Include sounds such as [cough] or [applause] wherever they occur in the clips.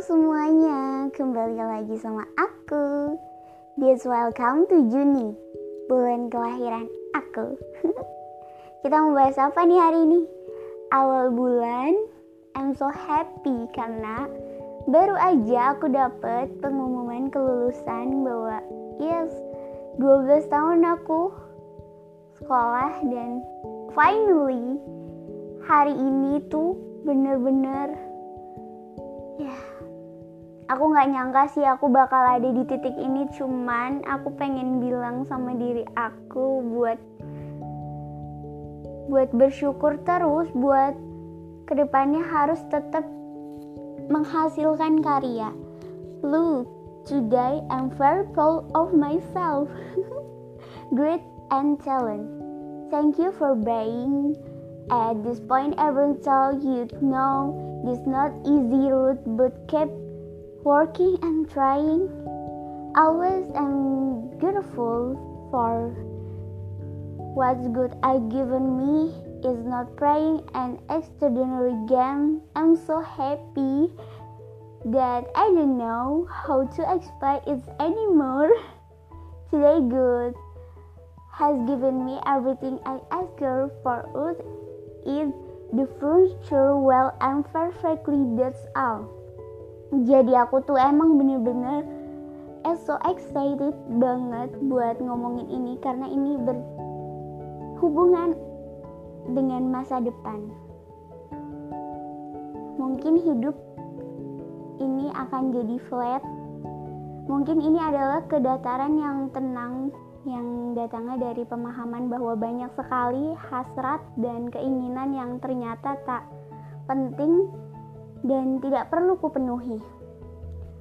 semuanya, kembali lagi sama aku. This welcome to Juni Bulan kelahiran aku. [laughs] Kita mau bahas apa nih hari ini? Awal bulan I'm so happy karena Baru aja aku dapet pengumuman kelulusan bahwa Yes, 12 tahun aku sekolah dan finally hari ini tuh bener-bener aku nggak nyangka sih aku bakal ada di titik ini cuman aku pengen bilang sama diri aku buat buat bersyukur terus buat ke depannya harus tetap menghasilkan karya. Look today I'm very proud of myself. [laughs] Great and talent. Thank you for being at this point. I will tell you know this not easy route but keep working and trying. Always am grateful for what's good I given me is not praying an extraordinary game. I'm so happy that I don't know how to explain it anymore. [laughs] Today good has given me everything I asked her for is the future well and perfectly that's all jadi aku tuh emang bener-bener eh, so excited banget buat ngomongin ini karena ini berhubungan dengan masa depan. Mungkin hidup ini akan jadi flat. Mungkin ini adalah kedataran yang tenang yang datangnya dari pemahaman bahwa banyak sekali hasrat dan keinginan yang ternyata tak penting dan tidak perlu kupenuhi.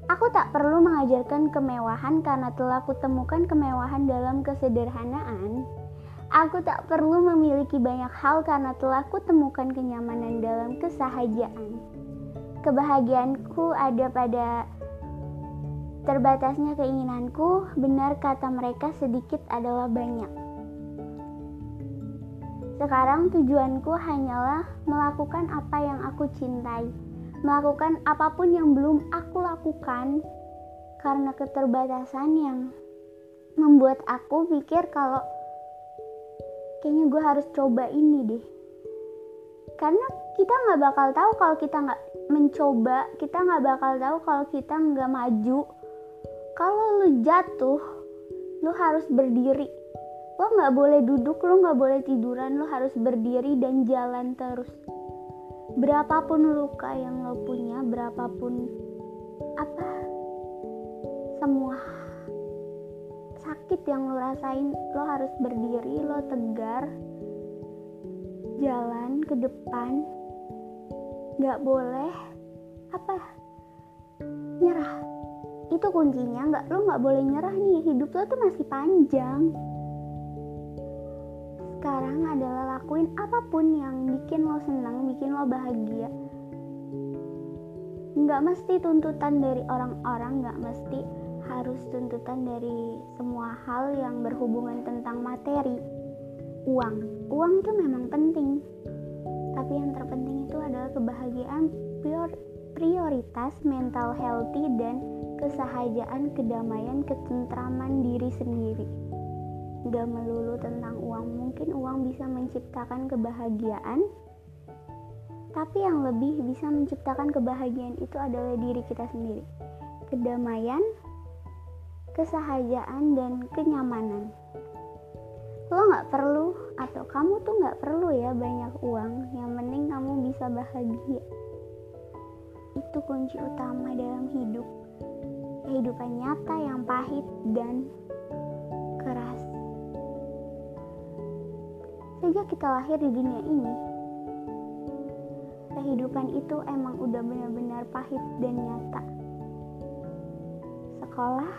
Aku tak perlu mengajarkan kemewahan karena telah kutemukan kemewahan dalam kesederhanaan. Aku tak perlu memiliki banyak hal karena telah kutemukan kenyamanan dalam kesahajaan. Kebahagiaanku ada pada Terbatasnya keinginanku, benar kata mereka sedikit adalah banyak. Sekarang tujuanku hanyalah melakukan apa yang aku cintai, melakukan apa pun yang belum aku lakukan karena keterbatasan yang membuat aku pikir kalau kayaknya gue harus coba ini deh. Karena kita nggak bakal tahu kalau kita nggak mencoba, kita nggak bakal tahu kalau kita nggak maju, kalau lu jatuh lu harus berdiri. Lo nggak boleh duduk lo nggak boleh tiduran lo harus berdiri dan jalan terus berapapun luka yang lo punya berapapun apa semua sakit yang lo rasain lo harus berdiri lo tegar jalan ke depan. Nggak boleh apa nyerah. Itu kuncinya. Nggak lo nggak boleh nyerah nih. Hidup lo tuh masih panjang sekarang adalah lakuin apa pun yang bikin lo senang bikin lo bahagia. Nggak mesti tuntutan dari orang-orang nggak mesti harus tuntutan dari semua hal yang berhubungan tentang materi. Uang. Uang itu memang penting. Tapi yang terpenting itu adalah kebahagiaan prioritas mental healthy dan kesahajaan, kedamaian, ketentraman diri sendiri. Gak melulu tentang uang, mungkin uang bisa menciptakan kebahagiaan, tapi yang lebih bisa menciptakan kebahagiaan itu adalah diri kita sendiri. Kedamaian, kesahajaan, dan kenyamanan. Lo gak perlu, atau kamu tuh gak perlu ya banyak uang, yang penting kamu bisa bahagia. Itu kunci utama dalam hidup kehidupan nyata yang pahit dan Sejak kita lahir di dunia ini, kehidupan itu emang udah benar-benar pahit dan nyata. Sekolah,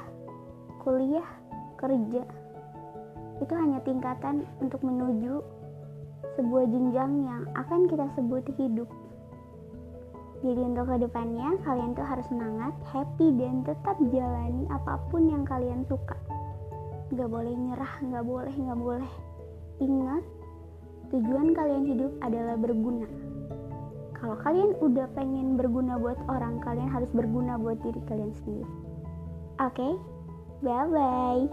kuliah, kerja, itu hanya tingkatan untuk menuju sebuah jenjang yang akan kita sebut hidup. Jadi untuk ke depannya kalian tuh harus semangat, happy dan tetap jalani apa pun yang kalian suka. Gak boleh nyerah, gak boleh, gak boleh. Ingat, Tujuan kalian hidup adalah berguna. Kalau kalian udah pengen berguna buat orang, kalian harus berguna buat diri kalian sendiri. Oke, okay? bye bye.